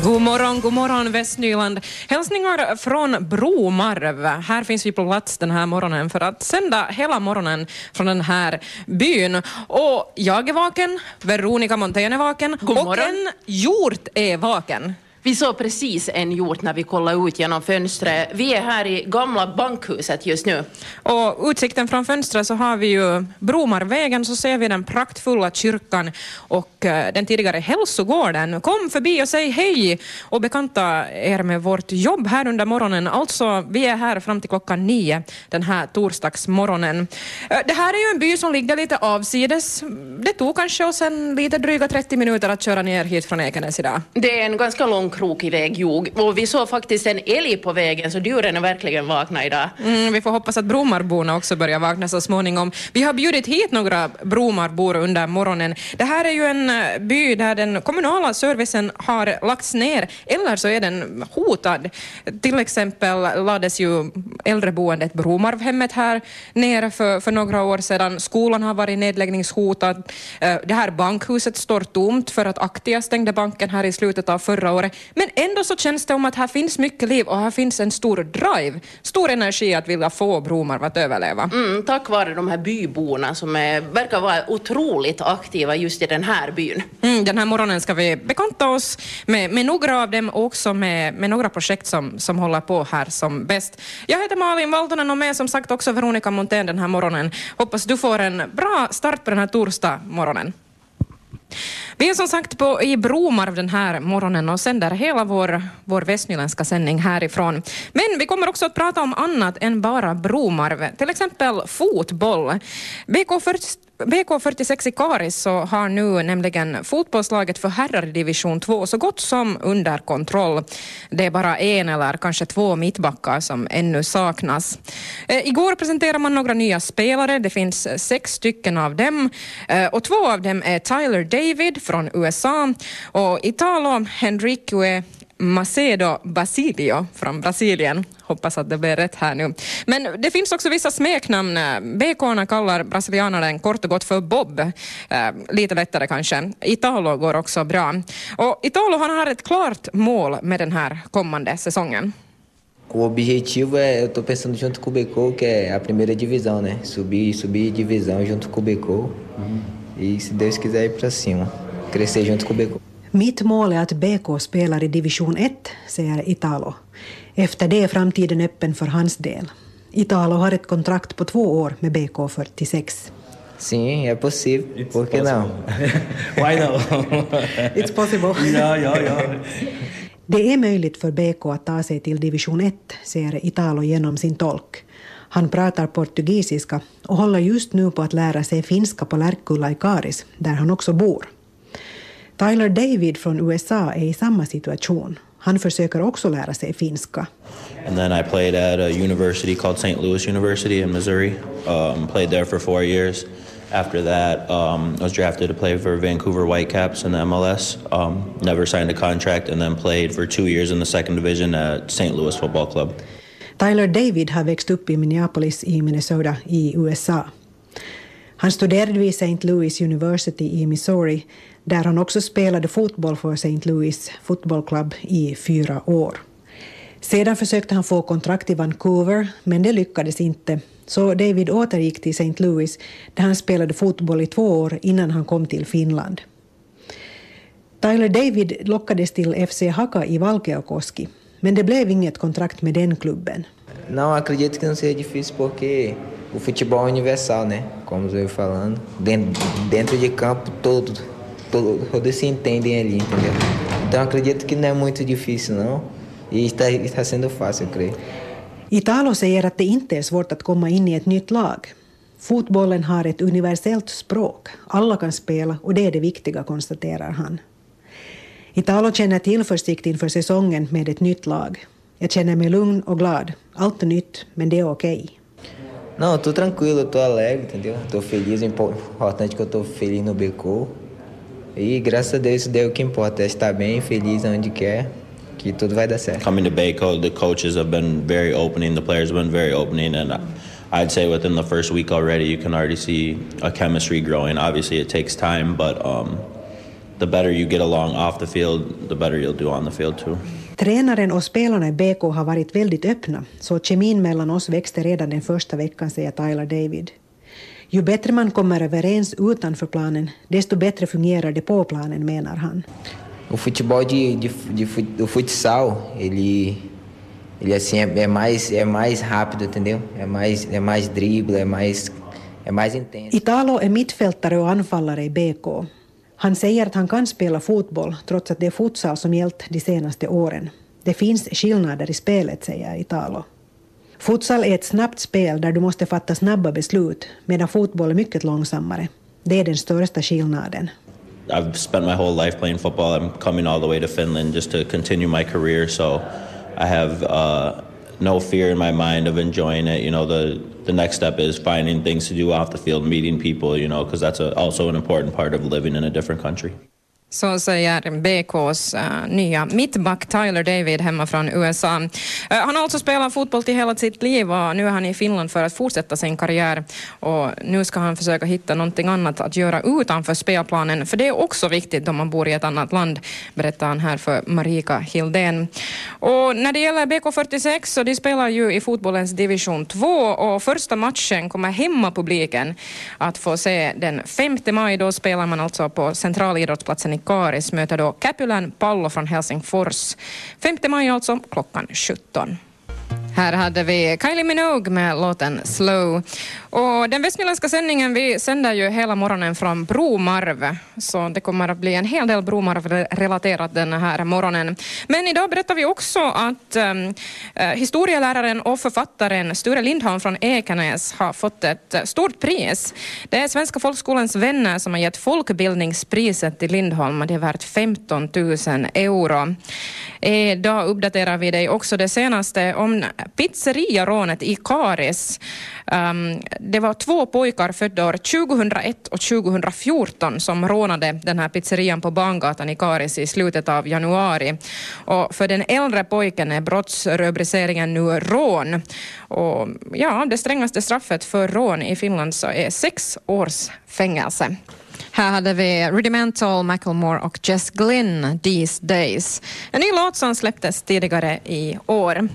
God morgon, god morgon Västnyland. Hälsningar från Bromarv. Här finns vi på plats den här morgonen för att sända hela morgonen från den här byn. Och jag är vaken, Veronica Montén är vaken God och morgon. en hjort är vaken. Vi såg precis en hjort när vi kollade ut genom fönstret. Vi är här i gamla bankhuset just nu. Och utsikten från fönstret så har vi ju Bromarvägen, så ser vi den praktfulla kyrkan och eh, den tidigare hälsogården. Kom förbi och säg hej och bekanta er med vårt jobb här under morgonen. Alltså, vi är här fram till klockan nio den här torsdagsmorgonen. Eh, Det här är ju en by som ligger lite avsides. Det tog kanske oss en lite dryga 30 minuter att köra ner hit från Ekenäs idag. Det är en ganska lång krokig väg, jog. Och vi såg faktiskt en älg på vägen, så djuren är verkligen vakna idag. Mm, vi får hoppas att Bromarborna också börjar vakna så småningom. Vi har bjudit hit några Bromarbor under morgonen. Det här är ju en eh, by där den kommunala servicen har lagts ner, eller så är den hotad. Till exempel lades ju äldreboendet Bromarvhemmet här ner för, för några år sedan. Skolan har varit nedläggningshotad. Eh, det här bankhuset står tomt för att Aktia stängde banken här i slutet av förra året. Men ändå så känns det om att här finns mycket liv och här finns en stor drive, stor energi att vilja få Bromarv att överleva. Mm, tack vare de här byborna som är, verkar vara otroligt aktiva just i den här byn. Mm, den här morgonen ska vi bekanta oss med, med några av dem och också med, med några projekt som, som håller på här som bäst. Jag heter Malin Valtonen och med som sagt också Veronica Montén den här morgonen. Hoppas du får en bra start på den här torsdag morgonen. Vi är som sagt på, i Bromarv den här morgonen och sänder hela vår, vår västnyländska sändning härifrån. Men vi kommer också att prata om annat än bara Bromarv, till exempel fotboll. BK40 BK46 i Karis så har nu nämligen fotbollslaget för herrar i division 2 så gott som under kontroll. Det är bara en eller kanske två mittbackar som ännu saknas. Eh, igår presenterade man några nya spelare. Det finns sex stycken av dem eh, och två av dem är Tyler David från USA och Italo Henrique Macedo Basilio från Brasilien. Hoppas att det blir rätt här nu. Men det finns också vissa smeknamn. BK kallar brasilianaren kort och gott för Bob. Eh, lite lättare kanske. Italo går också bra. Och Italo han har ett klart mål med den här kommande säsongen. O objetivo é, eu tô pensando junto com o Becou, que é a primeira divisão, né? Subir, subir divisão junto com o Becou. E se Deus quiser ir pra cima. Crescer junto com o Becou. Mitt mål är att BK spelar i division 1, säger Italo. Efter det är framtiden öppen för hans del. Italo har ett kontrakt på två år med BK 46. Sim, é possível. Por que não? Why no? It's possible. ja, ja, ja. Det är möjligt för BK att ta sig till division 1, säger Italo genom sin tolk. Han pratar portugisiska och håller just nu på att lära sig finska på Lärkulla i Karis, där han också bor. Tyler David från USA är i samma situation. Han försöker också lära sig finska. And then I played at a university called St. Louis University in Missouri. Um, played there for four years. After that, um, I was drafted to play for Vancouver Whitecaps in the MLS. Um, never signed a contract, and then played for two years in the second division at St. Louis Football Club. Tyler David har växt upp i Minneapolis i Minnesota i USA. Han studerade vid St. Louis University i Missouri där han också spelade fotboll för St. Louis Football Club i fyra år. Sedan försökte han få kontrakt i Vancouver, men det lyckades inte. Så David återgick till St. Louis där han spelade fotboll i två år innan han kom till Finland. Tyler David lockades till FC Haka i Valkeakoski, men det blev inget kontrakt med den klubben. Não, acredito que não seja difícil porque o futebol é universal, né? Como eu ia falando. Dentro, dentro de campo, todo, todos se entendem ali, entendeu? Então acredito que não é muito difícil, não. E está, está sendo fácil, eu creio. Italo säger att det inte är svårt att komma in i ett nytt lag. Fotbollen har ett universellt språk. Alla kan spela och det är det viktiga, konstaterar han. Italo känner tillförsikt inför säsongen med ett nytt lag. Jag känner mig lugn och glad. Allt är nytt, men det är okej. Não, eu tô tranquilo, tô alegre, entendeu? Tô feliz, importante que eu tô feliz no Becou. E graças a Deus isso daí é o que importa, é estar bem, feliz onde quer, que tudo vai dar certo. Coming to Bayco, the coaches have been very opening, the players have been very opening, and I'd say within the first week already, you can already see a chemistry growing. Obviously, it takes time, but um, the better you get along off the field, the better you'll do on the field too. Tränaren och spelarna i BK har varit väldigt öppna, så kemin mellan oss växte redan den första veckan, säger Tyler David. Ju bättre man kommer överens utanför planen, desto bättre fungerar det på planen, menar han. O futebol de, de, de, o futsal, ele, ele assim é, é, mais, é mais rápido, entendeu? É mais, é mais drible, é mais, é mais intenso. Italo är mittfältare och anfallare i BK. Han säger att han kan spela fotboll trots att det är futsal som gällt de senaste åren. Det finns skillnader i spelet, säger Italo. Futsal är ett snabbt spel där du måste fatta snabba beslut, medan fotboll är mycket långsammare. Det är den största skillnaden. I've spent my whole life playing football. I'm coming all the way to Finland just to continue my career, so I have uh, no fear in my mind of enjoying it. You know, the the next step is finding things to do off the field, meeting people. You know, because that's a, also an important part of living in a different country. Så säger BKs uh, eh, nya mittback Tyler David hemma från USA. Uh, eh, han har alltså spelat fotboll till hela sitt liv och nu är han i Finland för att fortsätta sin karriär. Och nu ska han försöka hitta någonting annat att göra utanför spelplanen, för det är också viktigt om man bor i ett annat land, berättar han här för Marika Hildén. Och när det gäller BK46 så de spelar ju i fotbollens division 2 och första matchen kommer hemmapubliken att få se den 5 maj. Då spelar man alltså på centralidrottsplatsen i Karis möter då Käpylän Pallo från Helsingfors. 5 maj alltså klockan 17. Här hade vi Kylie Minogue med låten Slow. Och den västnyländska sändningen, vi sänder ju hela morgonen från Bromarv, så det kommer att bli en hel del Bromarv-relaterat den här morgonen. Men idag berättar vi också att um, historieläraren och författaren Sture Lindholm från Ekenäs har fått ett eh, stort pris. Det är Svenska folkskolans vänner som har gett folkbildningspriset till Lindholm och det är värt 15 000 euro. Idag uppdaterar vi dig också det senaste om pizzeriarånet i Karis. Um, ehm, det var två pojkar födda år 2001 och 2014 som rånade den här pizzerian på Bangatan i Karis i slutet av januari. Och för den äldre pojken är brottsrubriceringen nu rån. Och ja, det strängaste straffet för rån i Finland så är sex års fängelse. Här hade vi Rudimental, Macklemore och Jess Glynn, These Days. En ny låt som släpptes tidigare i år.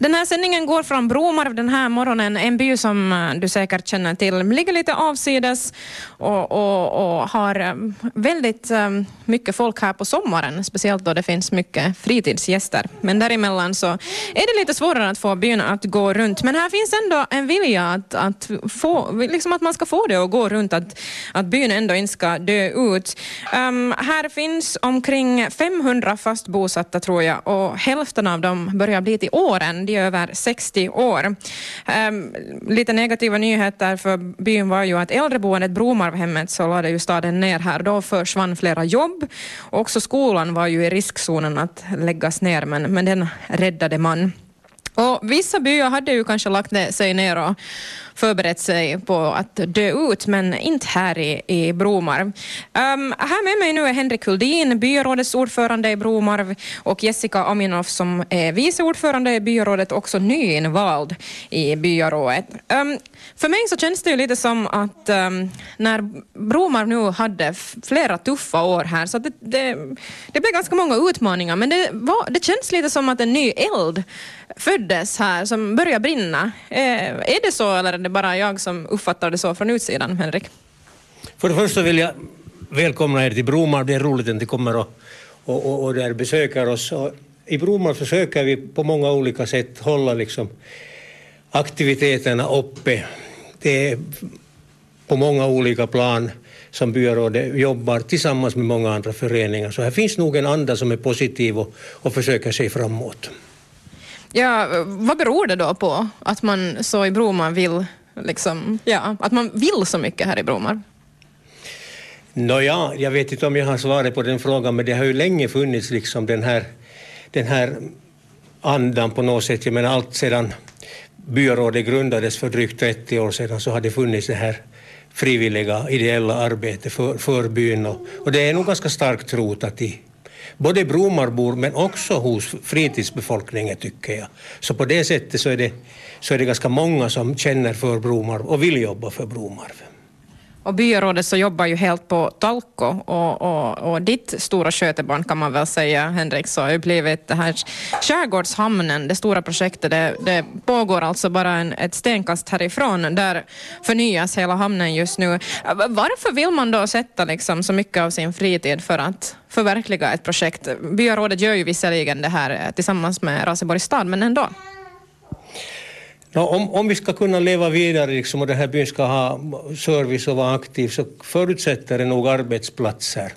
Den här sändningen går från Bromarv den här morgonen, en by som eh, du säkert känner till, ligger lite avsides och, och, och har eh, väldigt eh, mycket folk här på sommaren, speciellt då det finns mycket fritidsgäster. Men däremellan så är det lite svårare att få byn att gå runt. Men här finns ändå en vilja att, att, få, liksom att man ska få det att gå runt, att, att byn ändå inte ska dö ut. Um, här finns omkring 500 fast bosatta tror jag och hälften av dem börjar bli till åren de är över 60 år. Um, lite negativa nyheter för byn var ju att äldreboendet Bromarvhemmet så lade ju staden ner här. Då försvann flera jobb. Också skolan var ju i riskzonen att läggas ner men, men den räddade man. Och vissa byar hade ju kanske lagt sig ner och förberett sig på att dö ut, men inte här i, i Bromarv. Um, här med mig nu är Henrik Huldin, byrådets ordförande i Bromarv och Jessica Aminoff som är vice ordförande i byrådet, också nyinvald i byrådet. Um, för mig så känns det ju lite som att um, när Bromarv nu hade flera tuffa år här, så det, det, det blev ganska många utmaningar, men det, var, det känns lite som att en ny eld föddes här som börjar brinna. Eh, är det så eller är det bara jag som uppfattar det så från utsidan, Henrik? För det första vill jag välkomna er till Bromar. Det är roligt att ni kommer och, och, och, och där besöker oss. Och I Bromar försöker vi på många olika sätt hålla liksom aktiviteterna uppe. Det är på många olika plan som byrådet jobbar tillsammans med många andra föreningar. Så här finns nog en anda som är positiv och, och försöker sig framåt. Ja, vad beror det då på att man så i Bromar vill, liksom, ja, att man vill så mycket här i Bromar? Nåja, jag vet inte om jag har svaret på den frågan, men det har ju länge funnits liksom den här, den här andan på något sätt. Jag menar allt sedan byrådet grundades för drygt 30 år sedan så har det funnits det här frivilliga ideella arbetet för, för byn och, och det är nog ganska starkt rotat i, både Bromarbor men också hos fritidsbefolkningen tycker jag. Så på det sättet så är det, så är det ganska många som känner för Bromarv och vill jobba för Bromarv. Och byrådet så jobbar ju helt på Talko och, och, och ditt stora skötebarn kan man väl säga, Henrik, så har ju blivit det här Skärgårdshamnen, det stora projektet. Det, det pågår alltså bara en, ett stenkast härifrån. Där förnyas hela hamnen just nu. Varför vill man då sätta liksom så mycket av sin fritid för att förverkliga ett projekt? Byrådet gör ju visserligen det här eh, tillsammans med Raseborgs stad, men ändå. No, om, om vi ska kunna leva vidare liksom, och den här byn ska ha service och vara aktiv så förutsätter det nog arbetsplatser.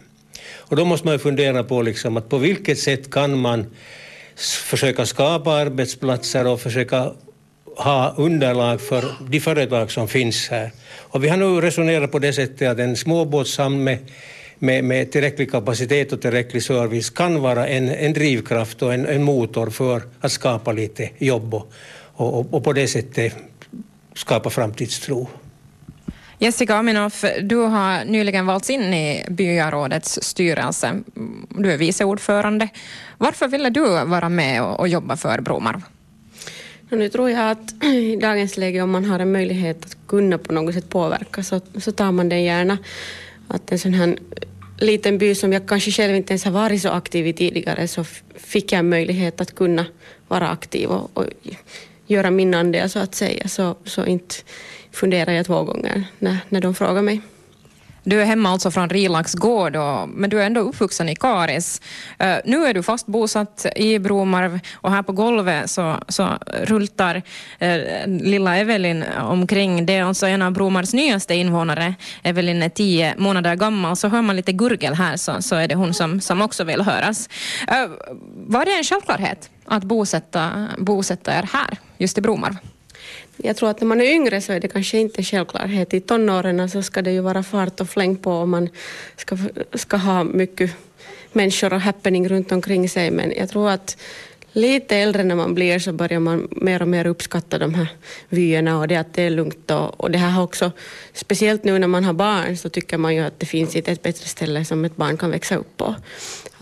Och då måste man ju fundera på liksom, att på vilket sätt kan man försöka skapa arbetsplatser och försöka ha underlag för de företag som finns här. Och vi har nu resonerat på det sättet att en småbåtshamn med, med, med tillräcklig kapacitet och tillräcklig service kan vara en, en drivkraft och en, en motor för att skapa lite jobb och, och, och på det sättet skapa framtidstro. Jessica Aminoff, du har nyligen valts in i byarådets styrelse. Du är vice ordförande. Varför ville du vara med och, och jobba för Bromarv? Nu tror jag att i dagens läge om man har en möjlighet att kunna på något sätt påverka så, så tar man det gärna. Att en sån här liten by som jag kanske själv inte ens har varit så aktiv i tidigare så fick jag en möjlighet att kunna vara aktiv och, och göra min andel så att säga, så, så inte funderar jag två gånger när, när de frågar mig. Du är hemma alltså från Rilax gård, och, men du är ändå uppvuxen i Karis. Uh, nu är du fast bosatt i Bromarv och här på golvet så, så rultar uh, lilla Evelin omkring. Det är alltså en av Bromarvs nyaste invånare. Evelin är tio månader gammal. Så hör man lite gurgel här så, så är det hon som, som också vill höras. Uh, var det en självklarhet att bosätta, bosätta er här, just i Bromarv? Jag tror att när man är yngre så är det kanske inte självklarhet. I tonåren så ska det ju vara fart och fläng på och man ska, ska ha mycket människor och happening runt omkring sig. Men jag tror att lite äldre när man blir så börjar man mer och mer uppskatta de här vyerna och det att det är lugnt. Och, och det här har också, speciellt nu när man har barn så tycker man ju att det finns inte ett bättre ställe som ett barn kan växa upp på.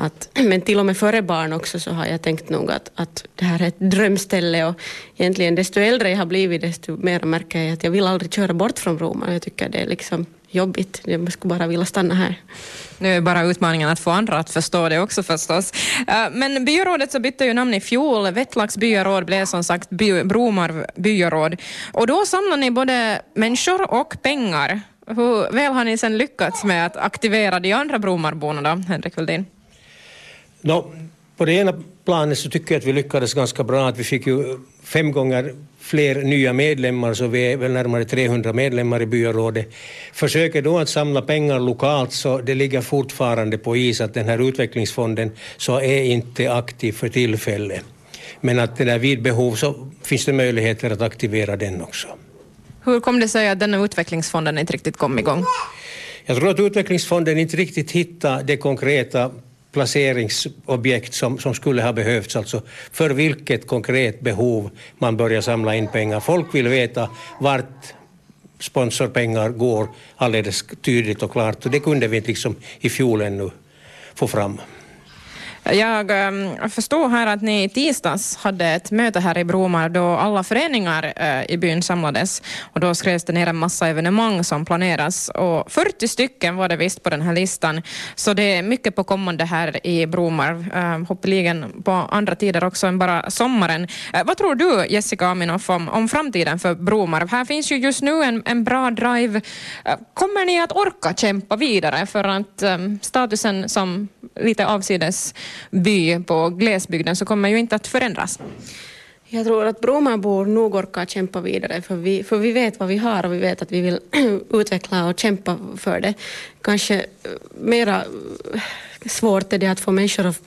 Att, men till och med före barn också så har jag tänkt nog att, att det här är ett drömställe och egentligen desto äldre jag har blivit desto mer märker jag att jag vill aldrig köra bort från Roma. Jag tycker det är liksom jobbigt. Jag skulle bara vilja stanna här. Nu är bara utmaningen att få andra att förstå det också förstås. Eh, men byrådet så bytte ju namn i fjol. Vettlax byaråd blev som sagt by, Bromarv byaråd. Och då samlar ni både människor och pengar. Hur väl har ni sen lyckats med att aktivera de andra Bromarborna då, Henrik Veldin? No, på det ena planet så tycker jag att vi lyckades ganska bra. Att vi fick ju fem gånger fler nya medlemmar, så vi är väl närmare 300 medlemmar i byrådet. Försöker då att samla pengar lokalt så det ligger fortfarande på is att den här utvecklingsfonden så är inte aktiv för tillfället. Men att det där vid behov så finns det möjligheter att aktivera den också. Hur kom det sig att den utvecklingsfonden inte riktigt kom igång? Jag tror att utvecklingsfonden inte riktigt hittade det konkreta placeringsobjekt som, som skulle ha behövts, alltså för vilket konkret behov man börjar samla in pengar. Folk vill veta vart sponsorpengar går alldeles tydligt och klart och det kunde vi inte liksom i fjol ännu få fram. Jag ehm, förstår här att ni i tisdags hade ett möte här i Bromar då alla föreningar eh, i byn samlades och då skrevs det ner en massa evenemang som planeras och 40 stycken var det visst på den här listan så det är mycket på kommande här i Bromar, ehm, hoppeligen på andra tider också än bara sommaren. Eh, vad tror du Jessica Aminoff om, om framtiden för Bromar? Här finns ju just nu en, en bra drive. Eh, kommer ni att orka kämpa vidare för att um, statusen som lite avsides by på glesbygden så kommer ju inte att förändras. Jag tror att Bromabor nog orkar kämpa vidare för vi, för vi vet vad vi har och vi vet att vi vill utveckla och kämpa för det. Kanske eh, mera eh, svårt är det att få människor att,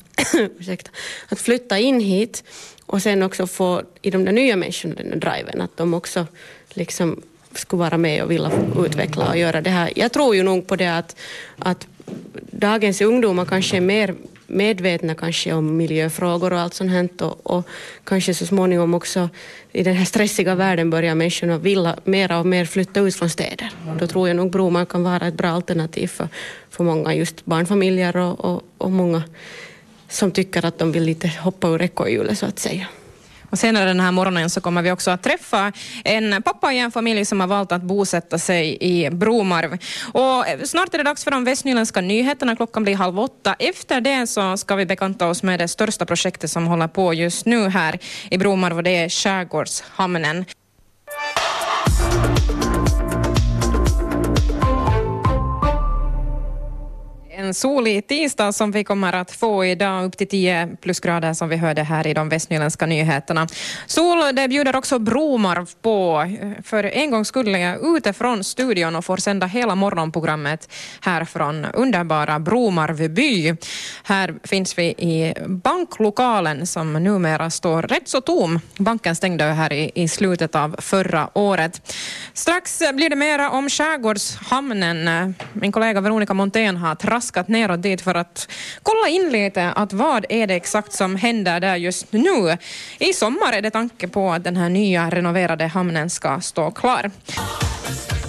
att flytta in hit och sen också få i de där nya människorna den där driven, att de också liksom skulle vara med och vilja utveckla och göra det här. Jag tror ju nog på det att, att dagens ungdomar kanske är mer medvetna kanske om miljöfrågor och allt sånt här och, och, kanske så småningom också i den här stressiga världen börjar människorna vilja mera och mer flytta ut från städer. Då tror jag nog Broman kan vara ett bra alternativ för, för många just barnfamiljer och, och, och många som tycker att de vill lite hoppa ur ekorrhjulet så att säga. Och senare den här morgonen så kommer vi också att träffa en pappa i en familj som har valt att bosätta sig i Bromarv. Och snart är det dags för de västnyländska nyheterna. Klockan blir halv åtta. Efter det så ska vi bekanta oss med det största projektet som håller på just nu här i Bromarv och det är Skärgårdshamnen. En solig tisdag som vi kommer att få idag, upp till 10 plusgrader som vi hörde här i de västnyländska nyheterna. Sol, det bjuder också Bromarv på. För en gång skulle jag ute från studion och får sända hela morgonprogrammet här från underbara Bromarvby. Här finns vi i banklokalen som numera står rätt så tom. Banken stängde här i, i slutet av förra året. Strax blir det mera om skärgårdshamnen. Min kollega Veronica Montén har traskat traskat neråt dit för att kolla in lite att vad är det exakt som händer där just nu. I sommar är det tanke på att den här nya renoverade hamnen ska stå klar.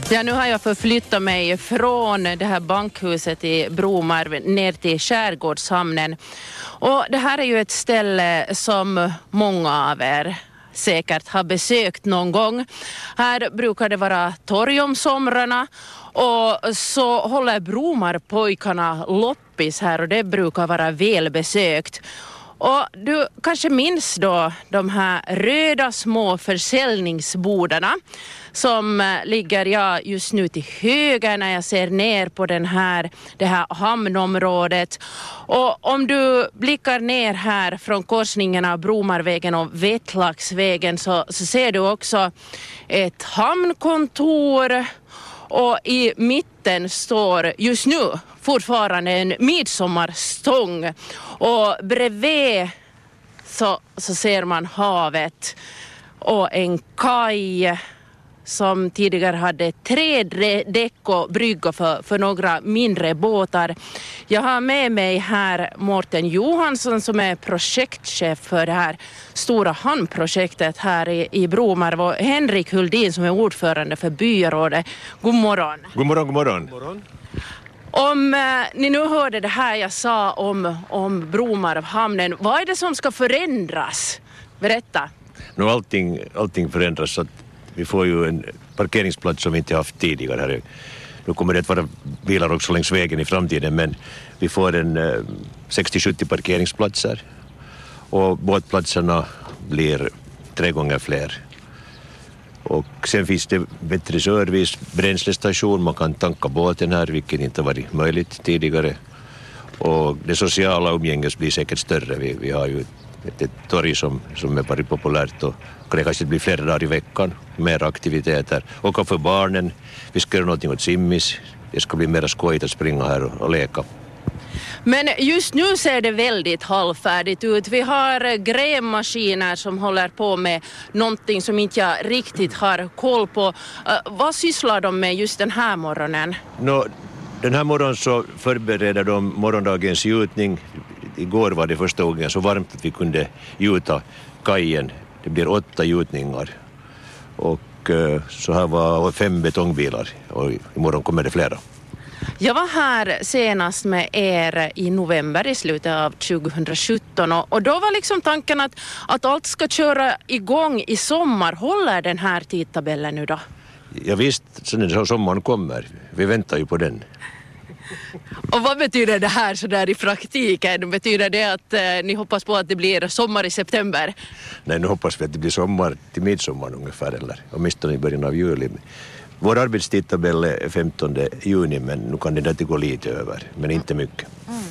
Ja, nu har jag förflyttat mig från det här bankhuset i Bromarv ner till Skärgårdshamnen. Och det här är ju ett ställe som många av er säkert har besökt någon gång. Här brukar det vara torg om somrarna och så håller Bromarpojkarna loppis här och det brukar vara välbesökt. Och du kanske minns då de här röda små försäljningsbodarna som eh, ligger ja, just nu till höger när jag ser ner på den här, det här hamnområdet. Och om du blickar ner här från korsningen av Bromarvägen och Vettlaxvägen så, så ser du också ett hamnkontor. Och i mitten står just nu fortfarande en midsommarstång. Och bredvid så, så ser man havet och en kaj som tidigare hade tre däck och brygga för, för några mindre båtar. Jag har med mig här Mårten Johansson som är projektchef för det här stora hamnprojektet här i, i Bromarv och Henrik Huldin som är ordförande för byrådet. God morgon. God morgon, god morgon. God morgon. Om eh, ni nu hörde det här jag sa om, om Bromarvhamnen, vad är det som ska förändras? Berätta. No, allting, allting förändras så att vi får ju en parkeringsplats som vi inte haft tidigare här. Nu kommer det att vara bilar också längs vägen i framtiden men vi får en eh, 60-70 parkeringsplatser och båtplatserna blir tre gånger fler. Och sen finns det bättre service, bränslestation, man kan tanka båten här vilket inte varit möjligt tidigare. Och det sociala umgänget blir säkert större. Vi, vi har ju ett, torg som, som är varit populärt och det kanske blir flera dagar i veckan, mer aktiviteter. Och för barnen, vi ska göra någonting åt simmis, det ska bli mer skojigt att springa här och, och leka. Men just nu ser det väldigt halvfärdigt ut. Vi har grävmaskiner som håller på med någonting som inte jag riktigt har koll på. Uh, vad sysslar de med just den här morgonen? No, den här morgonen så förbereder de morgondagens gjutning. Igår var det första gången så varmt att vi kunde gjuta kajen. Det blir åtta gjutningar. Och uh, så här var fem betongbilar och imorgon kommer det flera. Jag var här senast med er i november i slutet av 2017 och, och då var liksom tanken att, att allt ska köra igång i sommar. Håller den här tidtabellen nu då? Ja, visst, sen sommaren kommer. Vi väntar ju på den. Och vad betyder det här sådär i praktiken? Betyder det att eh, ni hoppas på att det blir sommar i september? Nej, nu hoppas vi att det blir sommar till midsommar ungefär eller åtminstone i början av juli. Vår arbetstidtabell är 15 juni men nu kan det inte gå lite över, men inte mycket. Mm.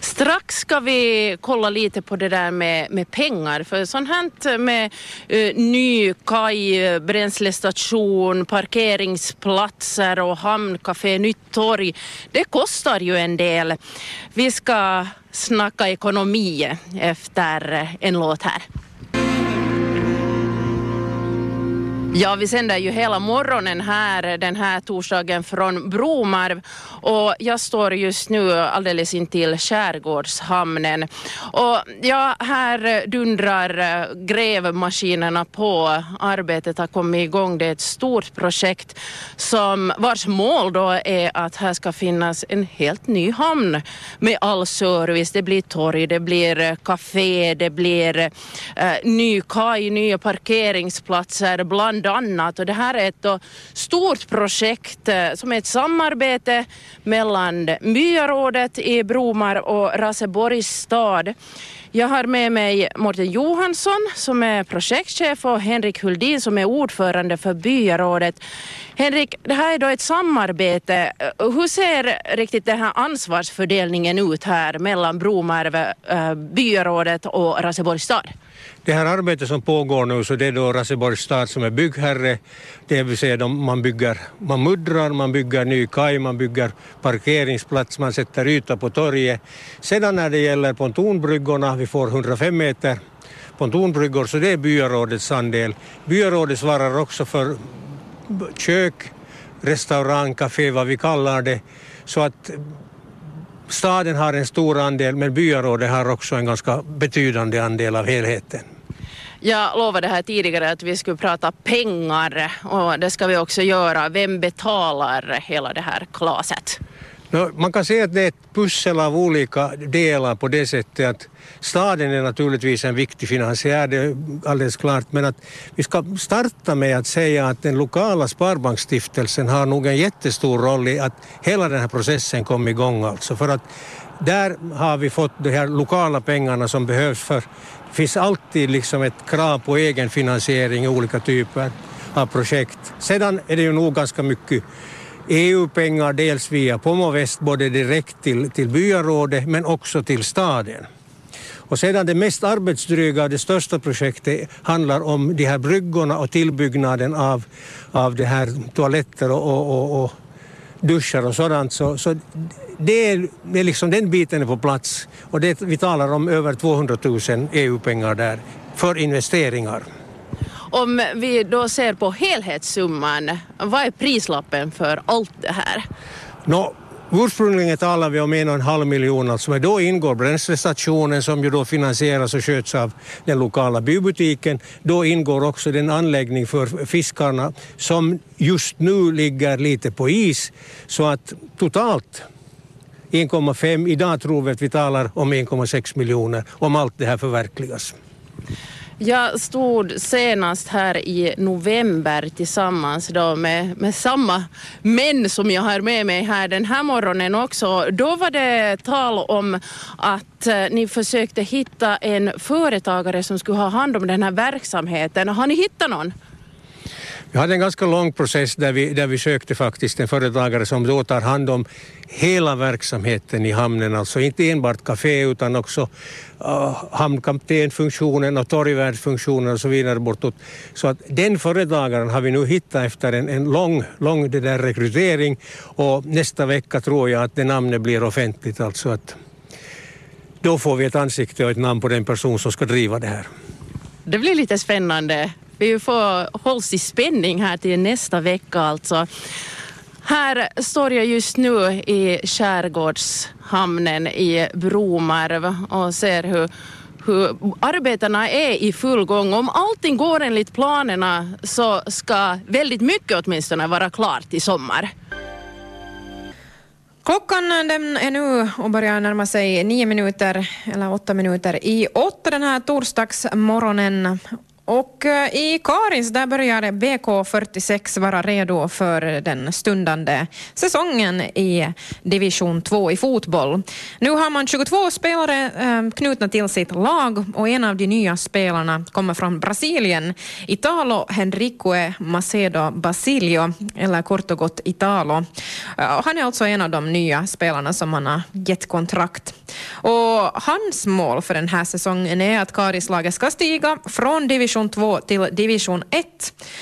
Strax ska vi kolla lite på det där med, med pengar, för sånt här med uh, ny kaj, bränslestation, parkeringsplatser och hamnkafé, nytt torg, det kostar ju en del. Vi ska snacka ekonomi efter en låt här. Ja, vi sänder ju hela morgonen här den här torsdagen från Bromarv och jag står just nu alldeles intill Skärgårdshamnen. Och ja, här dundrar eh, grävmaskinerna på. Arbetet har kommit igång. Det är ett stort projekt som vars mål då är att här ska finnas en helt ny hamn med all service. Det blir torg, det blir eh, café, det blir eh, eh, ny kaj, nya parkeringsplatser bland annat. Och det här är ett stort projekt eh, som är ett samarbete mellan byarådet i Bromar och Raseborgs stad. Jag har med mig Mårten Johansson som är projektchef och Henrik Huldin som är ordförande för byarådet. Henrik, det här är då ett samarbete. Eh, hur ser riktigt den här ansvarsfördelningen ut här mellan Bromarv, eh, byarådet och Raseborgs stad? Det här arbetet som pågår nu så det är då Raseborgs stad som är byggherre, det vill säga man bygger, man muddrar, man bygger ny kaj, man bygger parkeringsplats, man sätter yta på torget. Sedan när det gäller pontonbryggorna, vi får 105 meter pontonbryggor så det är byarådets andel. Byarådet svarar också för kök, restaurang, café, vad vi kallar det. Så att staden har en stor andel men byarådet har också en ganska betydande andel av helheten. Jag lovade här tidigare att vi skulle prata pengar och det ska vi också göra. Vem betalar hela det här klaset? Man kan säga att det är ett pussel av olika delar på det sättet att staden är naturligtvis en viktig finansiär, det är alldeles klart, men att vi ska starta med att säga att den lokala Sparbanksstiftelsen har nog en jättestor roll i att hela den här processen kom igång alltså för att där har vi fått de här lokala pengarna som behövs för det finns alltid liksom ett krav på egenfinansiering i olika typer av projekt. Sedan är det ju nog ganska mycket EU-pengar dels via Pomovest både direkt till, till byarådet men också till staden. Och sedan det mest arbetsdryga, det största projektet handlar om de här bryggorna och tillbyggnaden av, av de här toaletter och, och, och, och duschar och sådant. Så, så det är, det är liksom den biten är på plats och det, vi talar om över 200 000 EU-pengar där för investeringar. Om vi då ser på helhetssumman, vad är prislappen för allt det här? No, Ursprungligen talar vi om en och en halv miljon, alltså, men då ingår bränslestationen som ju då finansieras och sköts av den lokala bybutiken. Då ingår också den anläggning för fiskarna som just nu ligger lite på is. Så att totalt 1,5, idag tror vi att vi talar om 1,6 miljoner om allt det här förverkligas. Jag stod senast här i november tillsammans då med, med samma män som jag har med mig här den här morgonen också. Då var det tal om att eh, ni försökte hitta en företagare som skulle ha hand om den här verksamheten. Har ni hittat någon? Vi hade en ganska lång process där vi, där vi sökte faktiskt en företagare som då tar hand om hela verksamheten i hamnen, alltså inte enbart café utan också uh, hamnkaptenfunktionen och torgvärdsfunktionen och så vidare bortåt. Så att den företagaren har vi nu hittat efter en, en lång, lång det där rekrytering och nästa vecka tror jag att det namnet blir offentligt, alltså att då får vi ett ansikte och ett namn på den person som ska driva det här. Det blir lite spännande. Vi får hålls i spänning här till nästa vecka alltså. Här står jag just nu i skärgårdshamnen i Bromarv och ser hur hur arbetena är i full gång. Om allting går enligt planerna så ska väldigt mycket åtminstone vara klart i sommar. Klockan den är nu och börjar närma sig nio minuter, eller åtta minuter i åtta den här torsdagsmorgonen. Och eh, i Karins där börjar BK46 vara redo för den stundande säsongen i division 2 i fotboll. Nu har man 22 spelare eh, knutna till sitt lag och en av de nya spelarna kommer från Brasilien, Italo Henrique Macedo Basilio, eller kort och gott Italo. Han är alltså en av de nya spelarna som man har gett kontrakt. Och hans mål för den här säsongen är att Karislaget ska stiga från division division 2 till division 1.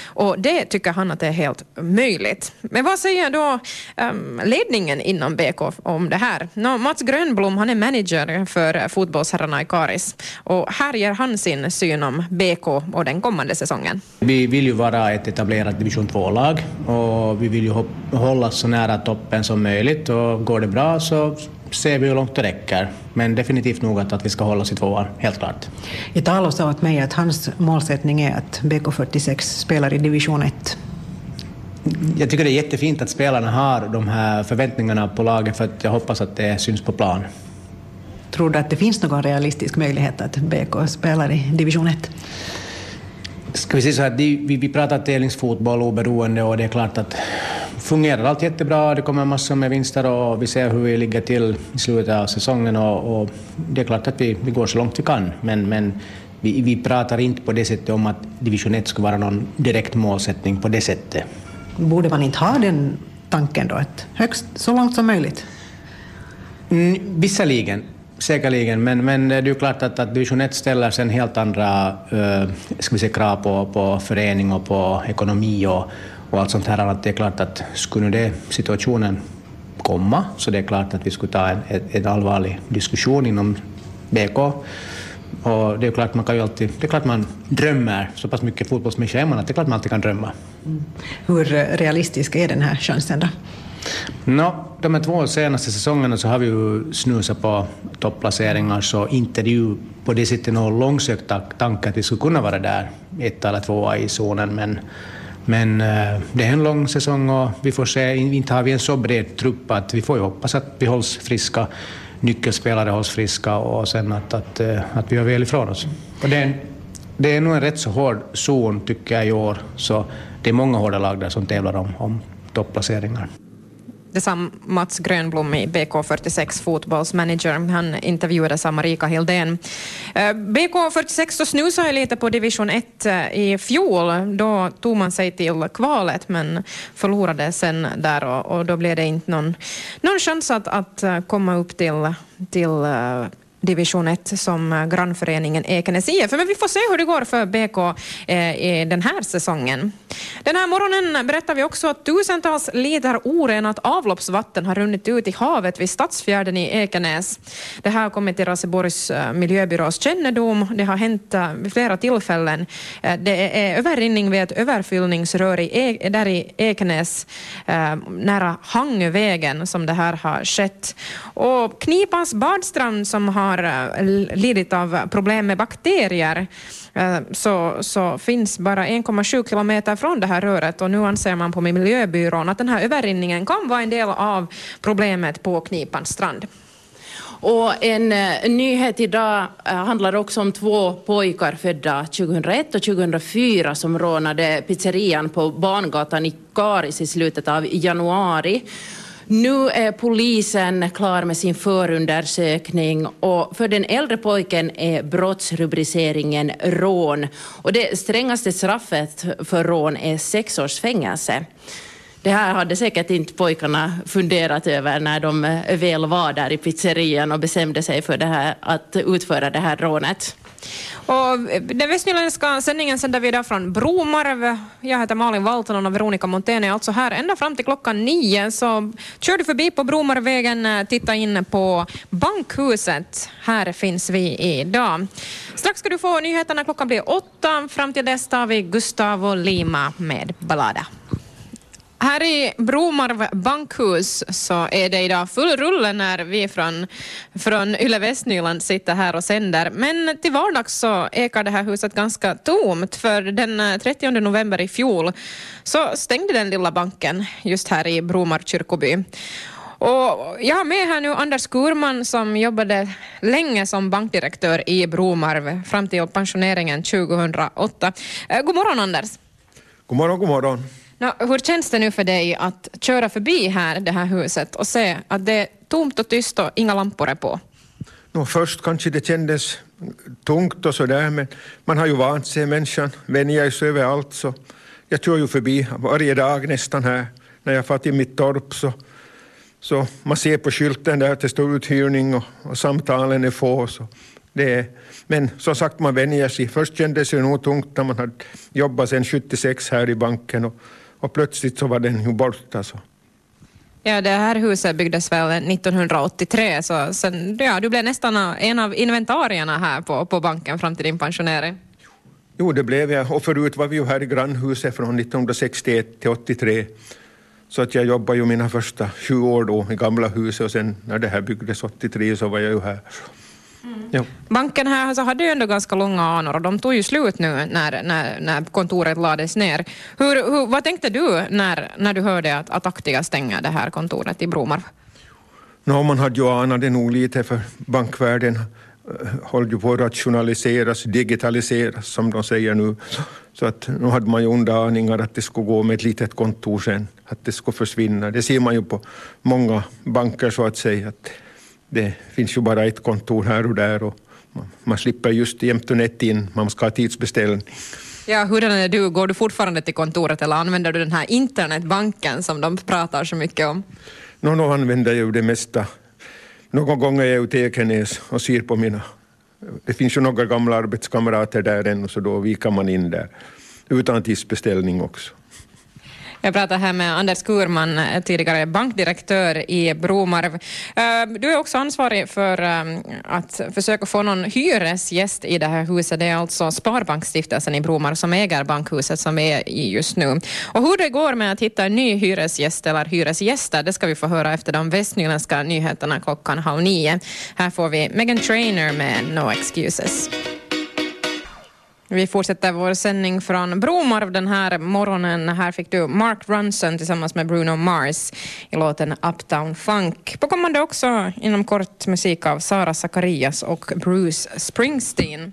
Och det tycker han att det är helt möjligt. Men vad säger då um, ledningen inom BK om det här? No, Mats Grönblom han är manager för fotbollsherrarna i Karis och här ger han sin syn om BK och den kommande säsongen. Vi vill ju vara ett etablerat division 2-lag och vi vill ju hålla så nära toppen som möjligt och går det bra så ser vi hur långt det räcker. Men definitivt nog att, att vi ska hålla oss i tvåan, helt klart. Italo sa åt mig att hans målsättning är att BK46 spelar i division 1. Jag tycker det är jättefint att spelarna har de här förväntningarna på laget för att jag hoppas att det syns på plan. Tror du att det finns någon realistisk möjlighet att BK spelar i division 1? Ska vi säga så här, vi, vi pratar tävlingsfotboll oberoende och det är klart att fungerar allt jättebra, det kommer massor med vinster och vi ser hur vi ligger till i slutet av säsongen och, och det är klart att vi, vi går så långt vi kan, men, men vi, vi pratar inte på det sättet om att division 1 skulle vara någon direkt målsättning på det sättet. Borde man inte ha den tanken då, att högst så långt som möjligt? Mm, visserligen, säkerligen, men, men det är ju klart att, att division 1 ställer sen helt andra äh, ska vi säga, krav på, på förening och på ekonomi och, och allt sånt här. Att det är klart att skulle det situationen komma så det är klart att vi skulle ta en, en, allvarlig diskussion inom BK. Och det är klart man kan ju alltid, det är klart man drömmer, så pass mycket fotbollsmänniska är man att det är klart man alltid kan drömma. Mm. Hur realistisk är den här chansen då? No, de här två senaste säsongerna så har vi ju snusat på topplaceringar så inte det ju på det sättet någon långsökt tanke att vi skulle kunna vara där, ett eller tvåa i zonen, men men eh, det är en lång säsong och vi får se, inte har vi en så bred trupp att vi får ju hoppas att vi hålls friska, nyckelspelare hålls friska och sen att, att, eh, att vi gör väl ifrån oss. Och det, är, det är nog en rätt så hård zon tycker jag i år, så det är många hårda lag där som tävlar om, om topplaceringar. Det sa Mats Grönblom i BK46 fotbollsmanager. Han intervjuades av Marika Hildén. Eh, BK46 så snusade lite på division 1 eh, i fjol. Då tog man sig till kvalet men förlorade sen där och, och då blev det inte någon, någon chans att, att eh, komma upp till, till division 1 som eh, grannföreningen Ekenäs IF. Men vi får se hur det går för BK eh, i den här säsongen. Den här morgonen berättar vi också att tusentals liter orenat avloppsvatten har runnit ut i havet vid Stadsfjärden i Ekenäs. Det här har kommit till Raseborgs eh, miljöbyrås kännedom. Det har hänt eh, vid flera tillfällen. Det är överrinning vid ett överfyllningsrör i e där i Ekenäs nära Hangövägen som det här har skett. Och Knipans badstrand som har har eh, lidit av problem med bakterier eh, så, så finns bara 1,7 kilometer från det här röret och nu anser man på miljöbyrån att den här överrinningen kan vara en del av problemet på Knipans strand. Och en, eh, nyhet idag handlar också om två pojkar födda 2001 och 2004 som rånade pizzerian på Barngatan i Karis i slutet av januari. Nu är polisen klar med sin förundersökning och för den äldre pojken är brottsrubriceringen rån och det strängaste straffet för rån är sex års fängelse. Det här hade säkert inte pojkarna funderat över när de väl var där i pizzerian och bestämde sig för det här, att utföra det här rånet. Och eh, den västnyländska sändningen sänder vi idag från Bromarv. Jag heter Malin Valtonen och Veronica Montén är alltså här ända fram till klockan nio. Så kör du förbi på Bromarvägen, eh, titta in på Bankhuset. Här finns vi idag. Strax ska du få nyheterna, klockan blir åtta. Fram till dess tar vi Gustavo Lima med Ballada. Här i Bromarv bankhus så är det idag full rulle när vi från, från Yle Västnyland sitter här och sänder. Men till vardags så ekar det här huset ganska tomt för den eh, 30 november i fjol så stängde den lilla banken just här i Bromarv kyrkoby. Och jag har med här nu Anders Kurman som jobbade länge som bankdirektör i Bromarv fram till pensioneringen 2008. Eh, god morgon Anders. God morgon, god morgon. No, hur känns det nu för dig att köra förbi här, det här huset och se att det är tomt och tyst och inga lampor är på? No, först kanske det kändes tungt och sådär men man har ju vant sig, människan vänjer sig överallt så jag kör ju förbi varje dag nästan här när jag far till mitt torp så, så man ser på skylten där att det står uthyrning och, och samtalen är få så Det är, men som sagt, man vänjer sig. Först kändes det nog tungt när man hade jobbat sedan 76 här i banken och, och plötsligt så var den ju borta. Så. Ja, det här huset byggdes väl 1983, så sen, ja, du blev nästan en av inventarierna här på, på banken fram till din pensionering. Jo, det blev jag. Och förut var vi ju här i grannhuset från 1961 till 83. Så att jag jobbade ju mina första sju år då i gamla huset och sen när det här byggdes 83 så var jag ju här. Mm. Banken här alltså, hade ju ändå ganska långa anor och de tog ju slut nu när, när, när kontoret lades ner. Hur, hur, vad tänkte du när, när du hörde att, att Aktia stänger det här kontoret i Bromarv? No, man hade ju anat det nog lite för bankvärlden eh, håller ju på att rationaliseras, digitaliseras som de säger nu. Så att nu hade man ju onda aningar att det skulle gå med ett litet kontor sen, att det skulle försvinna. Det ser man ju på många banker så att säga. Att det finns ju bara ett kontor här och där och man slipper just jämt och nätt in, man ska ha tidsbeställning. Ja, hurdan är du? Går du fortfarande till kontoret eller använder du den här internetbanken som de pratar så mycket om? Nå, no, använder jag ju det mesta. Någon gång är jag ute i Ekenäs och ser på mina... Det finns ju några gamla arbetskamrater där ännu så då viker man in där. Utan tidsbeställning också. Jag pratar här med Anders Kurman, eh, tidigare bankdirektör i Bromarv. Eh, du är också ansvarig för eh, att försöka få någon hyresgäst i det här huset. Det är alltså Sparbanksstiftelsen i Bromarv som äger bankhuset som vi är i just nu. Och hur det går med att hitta en ny hyresgäst eller hyresgäster, det ska vi få höra efter de västnyländska nyheterna klockan halv nio. Här får vi Megan Trainer med No Excuses. Vi fortsätter vår sändning från Bromarv den här morgonen. Här fick du Mark Ronson tillsammans med Bruno Mars i låten Uptown Funk. På kommande också inom kort musik av Sara Zacharias och Bruce Springsteen.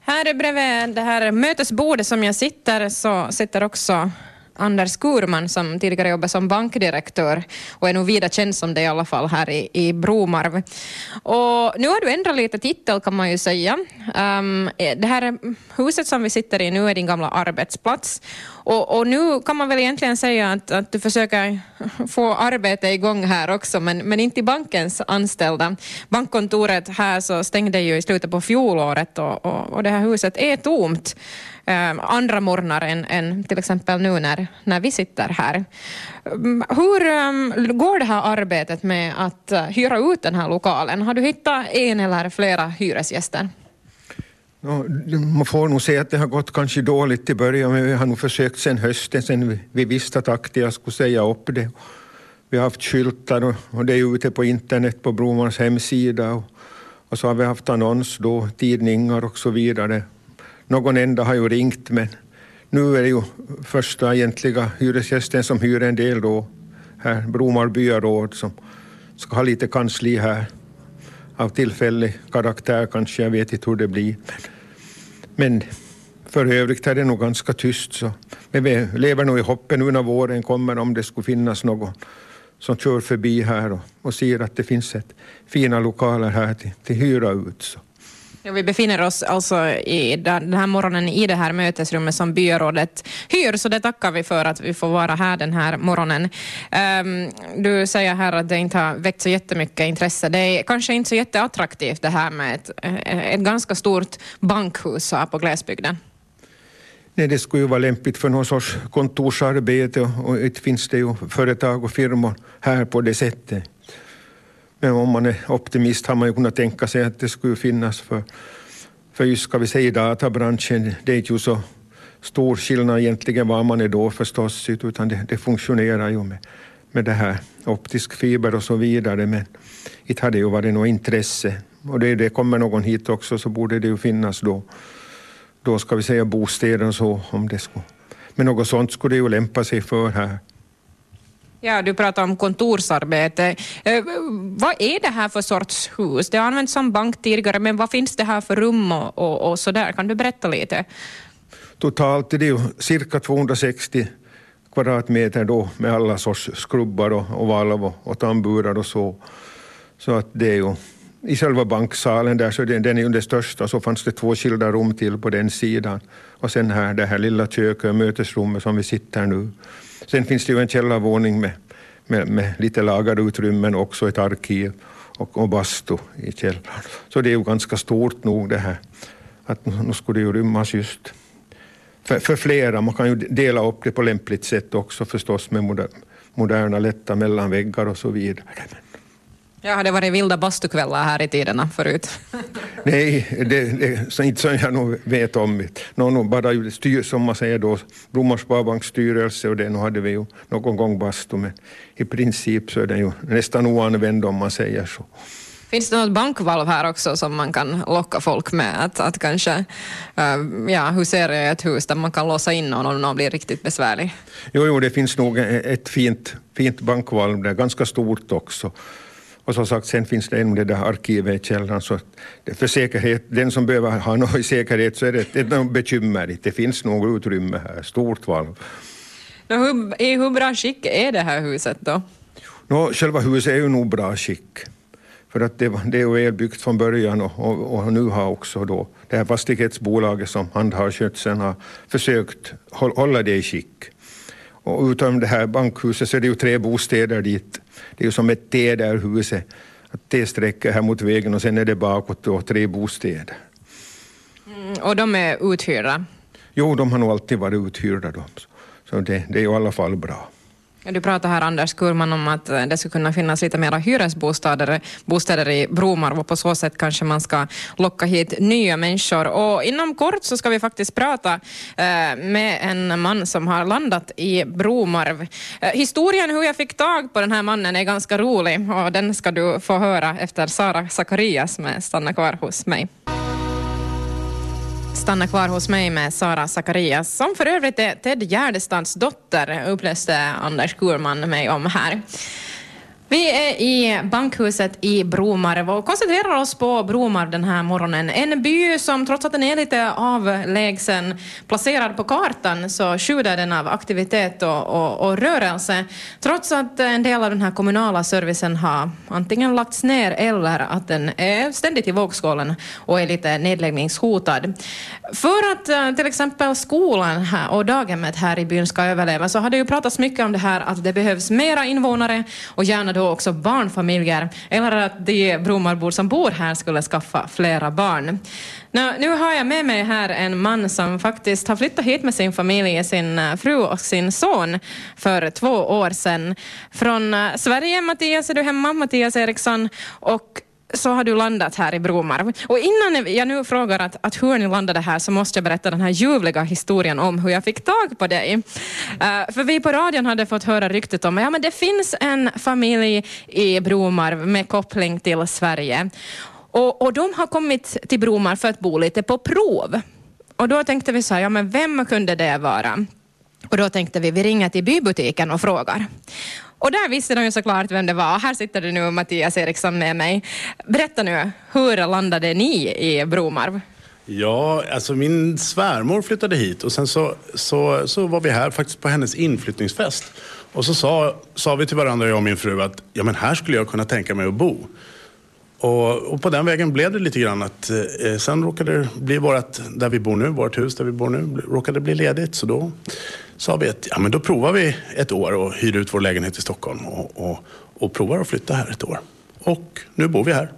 Här bredvid det här mötesbordet som jag sitter så sitter också Anders Kurman som tidigare jobbade som bankdirektör och är nog vida känd som det i alla fall här i, i Bromarv. Och nu har du ändrat lite titel kan man ju säga. Um, det här huset som vi sitter i nu är din gamla arbetsplats och, och, nu kan man väl egentligen säga att, att du försöker få arbete igång här också, men, men inte i bankens anställda. Bankkontoret här så stängde ju i slutet på fjolåret och, och, och det här huset är tomt eh, andra morgnar än, än till exempel nu när, när vi sitter här. Mm, hur um, går det här arbetet med att eh, hyra ut den här lokalen? Har du hittat en eller flera hyresgäster? Man får nog säga att det har gått kanske dåligt i början, men vi har nog försökt sen hösten, sen vi visste att Aktia skulle säga upp det. Vi har haft skyltar och, det är ute på internet på Bromans hemsida och, och, så har vi haft annons då, tidningar och så vidare. Någon enda har ju ringt, men nu är det ju första egentliga hyresgästen som hyr en del då, här, Bromar byaråd, som ska ha lite kansli här av tillfällig karaktär kanske, jag vet inte hur det blir. Men för övrigt är det nog ganska tyst. Så. Men vi lever nog i hoppet nu när våren kommer om det skulle finnas någon som kör förbi här och, och ser att det finns ett fina lokaler här till, till hyra ut. Så. Ja, vi befinner oss alltså i den här morgonen i det här mötesrummet som byrådet hyr, så det tackar vi för att vi får vara här den här morgonen. Um, du säger här att det inte har väckt så jättemycket intresse. Det är kanske inte så jätteattraktivt det här med ett, eh, ett ganska stort bankhus här på glesbygden. Nej, det skulle ju vara lämpligt för någon sorts kontorsarbete och inte finns det ju företag och firmor här på det sättet. Men om man är optimist har man ju kunnat tänka sig att det skulle finnas för, för just ska vi säga databranschen, det är inte ju så stor skillnad egentligen var man är då förstås, utan det, det funktionerar ju med, med det här optisk fiber och så vidare, men inte hade ju varit något intresse. Och det, det kommer någon hit också så borde det ju finnas då, då ska vi säga bostäder och så om det skulle. Men något sånt skulle det ju lämpa sig för här. Ja, du pratar om kontorsarbete. Eh, vad är det här för sorts hus? Det har använts som bank tidigare, men vad finns det här för rum och, och, och så där? Kan du berätta lite? Totalt är det ju cirka 260 kvadratmeter då med alla sorts skrubbar och, och valv och, och tamburar och så. Så att det är ju i själva banksalen där, så den, den är ju den största, så fanns det två skilda rum till på den sidan. Och sen här det här lilla köket, mötesrummet som vi sitter nu. Sen finns det ju en källarvåning med, med, med lite lagerutrymmen och också ett arkiv och, och bastu i källaren. Så det är ju ganska stort nog det här. Att nu skulle det ju rymmas just för, för flera. Man kan ju dela upp det på lämpligt sätt också förstås med moderna lätta mellanväggar och så vidare. Ja, det varit vilda bastukvällar här i tiderna förut? Nej, det, det så inte som jag nog vet om. Nå, no, bara styr, som man säger då, Brommars Sparbanks styrelse och det, nu hade vi ju någon gång bastu, men i princip så är den ju nästan oanvänd om man säger så. Finns det något bankvalv här också som man kan locka folk med? Att, att kanske, uh, ja, husera ett hus där man kan låsa in någon om någon blir riktigt besvärlig? Jo, jo, det finns nog ett fint, fint bankvalv där, ganska stort också. Och som sagt, sen finns det en det där arkivet i källaren, så för säkerhet, den som behöver ha något i säkerhet så är det ett bekymmer. Det finns nog utrymme här, stort valv. No, hur, I hur bra skick är det här huset då? No, själva huset är ju nog bra skick. För att det, det är välbyggt från början och, och, och, nu har också då det här fastighetsbolaget som handhar skötseln har försökt hålla det i skick. Och utom det här bankhuset så är det ju tre bostäder dit. Det är ju som ett T där huset. Att T sträcker här mot vägen och sen är det bakåt då tre bostäder. Mm, och de är uthyrda? Jo, de har nog alltid varit uthyrda. De. Så det, det är ju i alla fall bra. Du pratar här, Anders Kurman, om att eh, det skulle kunna finnas lite mera hyresbostäder bostäder i Bromarv och på så sätt kanske man ska locka hit nya människor. Och inom kort så ska vi faktiskt prata eh, med en man som har landat i Bromarv. Eh, historien hur jag fick tag på den här mannen är ganska rolig och den ska du få höra efter Sara Sakarias med Stanna kvar hos mig stanna kvar hos mig med Sara Sakarias, som för övrigt är Ted Gärdestads dotter, uppläste Anders Kurman mig om här. Vi är i bankhuset i Bromarv och koncentrerar oss på Bromarv den här morgonen. En by som trots att den är lite avlägsen, placerad på kartan, så sjuder den av aktivitet och, och, och, rörelse. Trots att en del av den här kommunala servicen har antingen lagts ner eller att den är ständigt i vågskålen och är lite nedläggningshotad. För att eh, till exempel skolan här och daghemmet här i byn ska överleva så har det ju pratats mycket om det här att det behövs mera invånare och gärna då också barnfamiljer, eller att de Bromarbor som bor här skulle skaffa flera barn. Nu, nu har jag med mig här en man som faktiskt har flyttat hit med sin familj, sin eh, fru och sin son för två år sedan. Från eh, Sverige, Mattias, är du hemma? Mattias Eriksson. Och så har du landat här i Bromarv. Och innan jag nu frågar att, att hur ni landade här så måste jag berätta den här ljuvliga historien om hur jag fick tag på dig. Uh, för vi på radion hade fått höra ryktet om att ja, det finns en familj i Bromarv med koppling till Sverige. Och, och de har kommit till Bromarv för att bo lite på prov. Och då tänkte vi så här, ja men vem kunde det vara? Och då tänkte vi, vi ringer till bybutiken och frågar. Och där visste de ju såklart vem det var. Här sitter det nu Mattias Eriksson med mig. Berätta nu, hur landade ni i Bromarv? Ja, alltså min svärmor flyttade hit och sen så, så, så var vi här faktiskt på hennes inflyttningsfest. Och så sa, sa vi till varandra, jag och min fru, att ja, men här skulle jag kunna tänka mig att bo. Och, och på den vägen blev det lite grann att eh, sen råkade det bli vårt, där vi bor nu, vårt hus där vi bor nu, råkade bli ledigt. Så då sa vi att ja, men då provar vi ett år och hyr ut vår lägenhet i Stockholm och, och, och provar att flytta här ett år. Och nu bor vi här.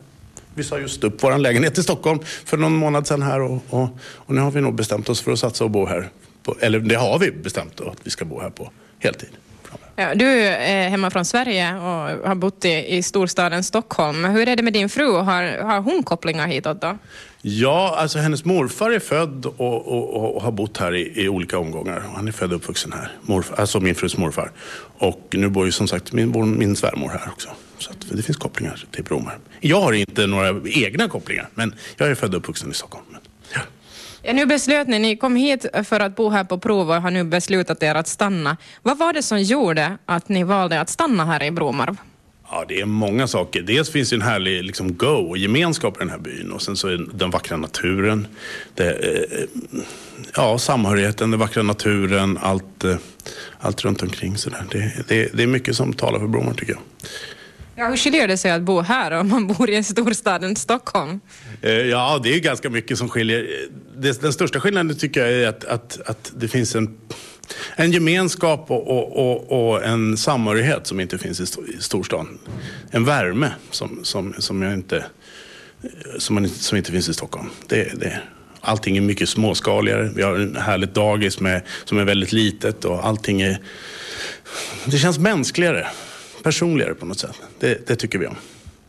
Vi sa just upp vår lägenhet i Stockholm för någon månad sedan här och, och, och nu har vi nog bestämt oss för att satsa och bo här. På, eller det har vi bestämt då, att vi ska bo här på heltid. Ja, du är hemma från Sverige och har bott i, i storstaden Stockholm. Hur är det med din fru? Har, har hon kopplingar hitåt då? Ja, alltså hennes morfar är född och, och, och har bott här i, i, olika omgångar. Han är född och uppvuxen här, morfar, alltså min frus morfar. Och nu bor ju som sagt min, min svärmor här också. Så det finns kopplingar till Bromar. Jag har inte några egna kopplingar, men jag är född och uppvuxen i Stockholm. Ja. Nu beslöt ni, ni kom hit för att bo här på prov och har nu beslutat er att stanna. Vad var det som gjorde att ni valde att stanna här i Bromarv? Ja, det är många saker. Dels finns det en härlig liksom, go och gemenskap i den här byn och sen så är den vackra naturen. Det, eh, ja, samhörigheten, den vackra naturen, allt, eh, allt runt omkring. Så där. Det, det, det är mycket som talar för Bromarv tycker jag. Ja, hur skiljer det sig att bo här om man bor i storstaden Stockholm? Eh, ja, det är ganska mycket som skiljer. Den största skillnaden tycker jag är att, att, att det finns en en gemenskap och, och, och, och, en samhörighet som inte finns i, i storstan. En värme som, som, som, jag inte, som, man, som inte finns i Stockholm. Det, det, allting är mycket småskaligare. Vi har en härligt dagis med, som är väldigt litet och allting är... Det känns mänskligare, personligare på något sätt. Det, det tycker vi om.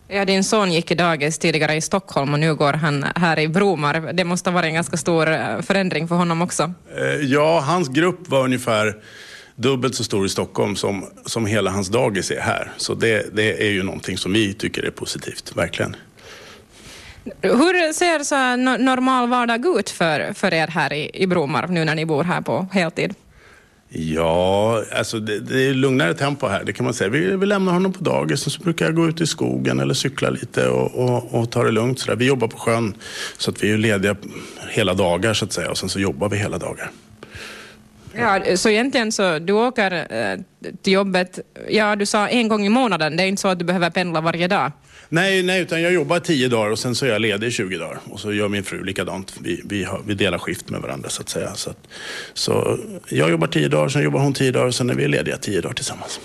Ja, din son gick i dagis tidigare i Stockholm och nu går han här i Bromar. Det måste ha varit en ganska stor eh, förändring för honom också. Eh, ja, hans grupp var ungefär dubbelt så stor i Stockholm som, som hela hans dagis är här. Så det, det är ju någonting som vi tycker är positivt, verkligen. Hur ser så normal vardag ut för, för er här i, i Bromar nu när ni bor här på heltid? Ja, alltså det, det, är lugnare tempo här, det kan man säga. Vi, vi lämnar honom på dagis och så brukar jag gå ut i skogen eller cykla lite och, och, och ta det lugnt. Så där. Vi jobbar på sjön så att vi är lediga hela dagar så att säga och sen så jobbar vi hela dagar. Ja, så egentligen så du åker eh, till jobbet, ja du sa en gång i månaden, det är inte så att du behöver pendla varje dag? Nej, nej, utan jag jobbar tio dagar och sen så är jag ledig i 20 dagar. Och så gör min fru likadant. Vi, vi, har, vi delar skift med varandra så att säga. Så, att, så jag jobbar tio dagar, sen jobbar hon tio dagar och sen är vi lediga tio dagar tillsammans.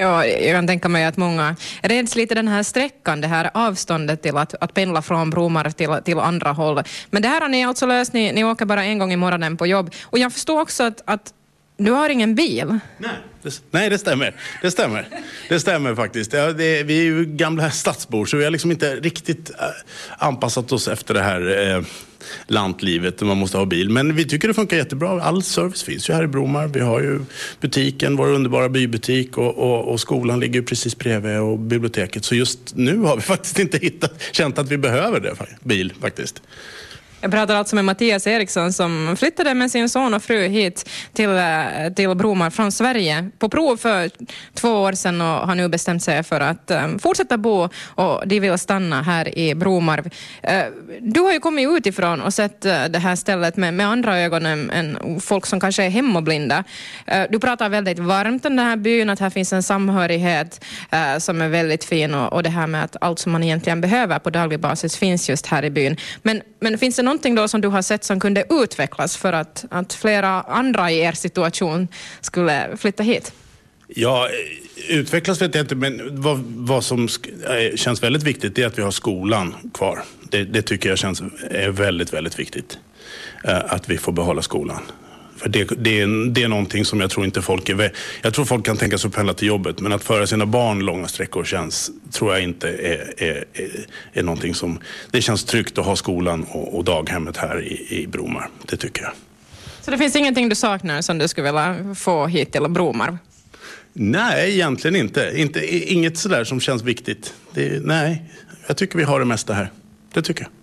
Ja, jag kan tänka mig att många räds lite den här sträckan, det här avståndet till att, att pendla från Bromar till, till andra håll. Men det här har ni alltså löst, ni, ni åker bara en gång i morgonen på jobb. Och jag förstår också att, att du har ingen bil? Nej. Det, nej, det stämmer. Det stämmer, det stämmer faktiskt. Ja, det, vi är ju gamla stadsbor så vi har liksom inte riktigt eh, anpassat oss efter det här eh, lantlivet där man måste ha bil. Men vi tycker det funkar jättebra. All service finns ju här i Bromar. Vi har ju butiken, vår underbara bybutik och, och, och skolan ligger precis bredvid och biblioteket. Så just nu har vi faktiskt inte hittat, känt att vi behöver det, bil faktiskt. Jag pratar alltså med Mattias Eriksson som flyttade med sin son och fru hit till, eh, till Bromar från Sverige på prov för två år sedan och har nu bestämt sig för att um, fortsätta bo och de vill stanna här i Bromar. Uh, du har ju kommit utifrån och sett uh, det här stället med, med andra ögon än, än folk som kanske är hemmablinda. Uh, du pratar väldigt varmt om den här byn, att här finns en samhörighet som är väldigt fin och, och det här med att allt som man egentligen behöver på daglig basis finns just här i byn. Men, men finns det någonting då som du har sett som kunde utvecklas för att, att flera andra i er situation skulle flytta hit? Ja, utvecklas vet jag inte, men vad, vad som eh, känns väldigt viktigt är att vi har skolan kvar. Det, det tycker jag känns är väldigt, väldigt viktigt. Eh, att vi får behålla skolan. För det, det, är, det är någonting som jag tror inte folk är... Jag tror folk kan tänka sig att pendla till jobbet, men att föra sina barn långa sträckor känns, tror jag inte är, är, är, är någonting som... Det känns tryggt att ha skolan och, och daghemmet här i, i Bromar. Det tycker jag. Så det finns ingenting du saknar som du skulle vilja få hit till Bromar? Nej, egentligen inte. inte inget sådär som känns viktigt. Det, nej, jag tycker vi har det mesta här. Det tycker jag.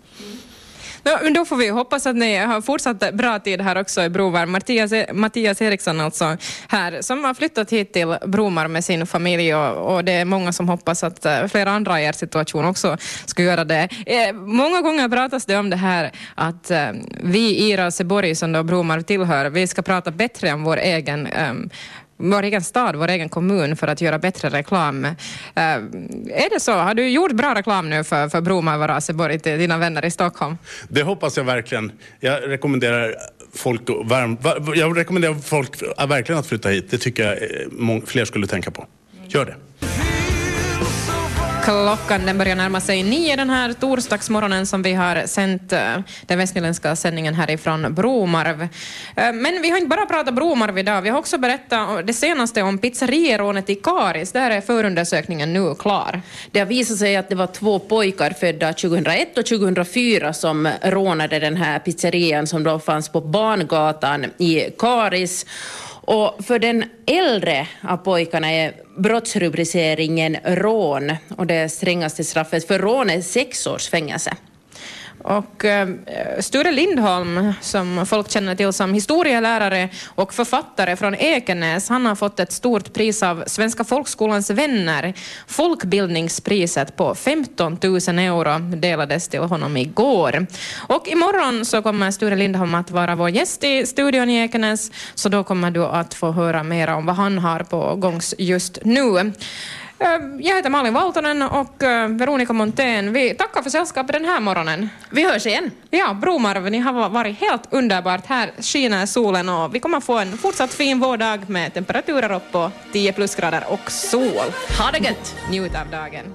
Ja, då får vi hoppas att ni har fortsatt bra tid här också i Brovar. Mattias, e- Mattias Eriksson alltså här, som har flyttat hit till Bromar med sin familj och, och, det är många som hoppas att eh, flera andra i er situation också ska göra det. Eh, många gånger pratas det om det här att eh, vi i Raseborg, som då Bromar tillhör, vi ska prata bättre om vår egen um, vår egen stad, vår egen kommun för att göra bättre reklam. Uh, är det så? Har du gjort bra reklam nu för, för Bromma och Raseborg till dina vänner i Stockholm? Det hoppas jag verkligen. Jag rekommenderar folk, varm, jag rekommenderar folk verkligen att flytta hit. Det tycker jag eh, fler skulle tänka på. Gör det. Klockan den börjar närma sig nio den här torsdagsmorgonen som vi har sänt eh, den västnyländska sändningen härifrån Bromarv. Eh, men vi har inte bara pratat Bromarv idag, vi har också berättat det senaste om pizzerierånet i Karis. Där är förundersökningen nu klar. Det har visat sig att det var två pojkar födda 2001 och 2004 som rånade den här pizzerian som då fanns på Barngatan i Karis. Och för den äldre av pojkarna är brottsrubriceringen rån och det strängaste straffet för rån är sex års fängelse. Och eh, Sture Lindholm, som folk känner till som historielärare och författare från Ekenäs, han har fått ett stort pris av Svenska folkskolans vänner. Folkbildningspriset på 15 000 euro delades till honom igår. Och imorgon så kommer Sture Lindholm att vara vår gäst i studion i Ekenäs, så då kommer du att få höra mer om vad han har på gång just nu. Jag heter Malin Valtonen och Veronica Montén. Vi tackar för sällskapet den här morgonen. Vi hörs igen. Ja, Bromarv, ni har varit helt underbart. Här skiner solen och vi kommer få en fortsatt fin vårdag med temperaturer upp på 10 plusgrader och sol. Ha det gött! Njut av dagen.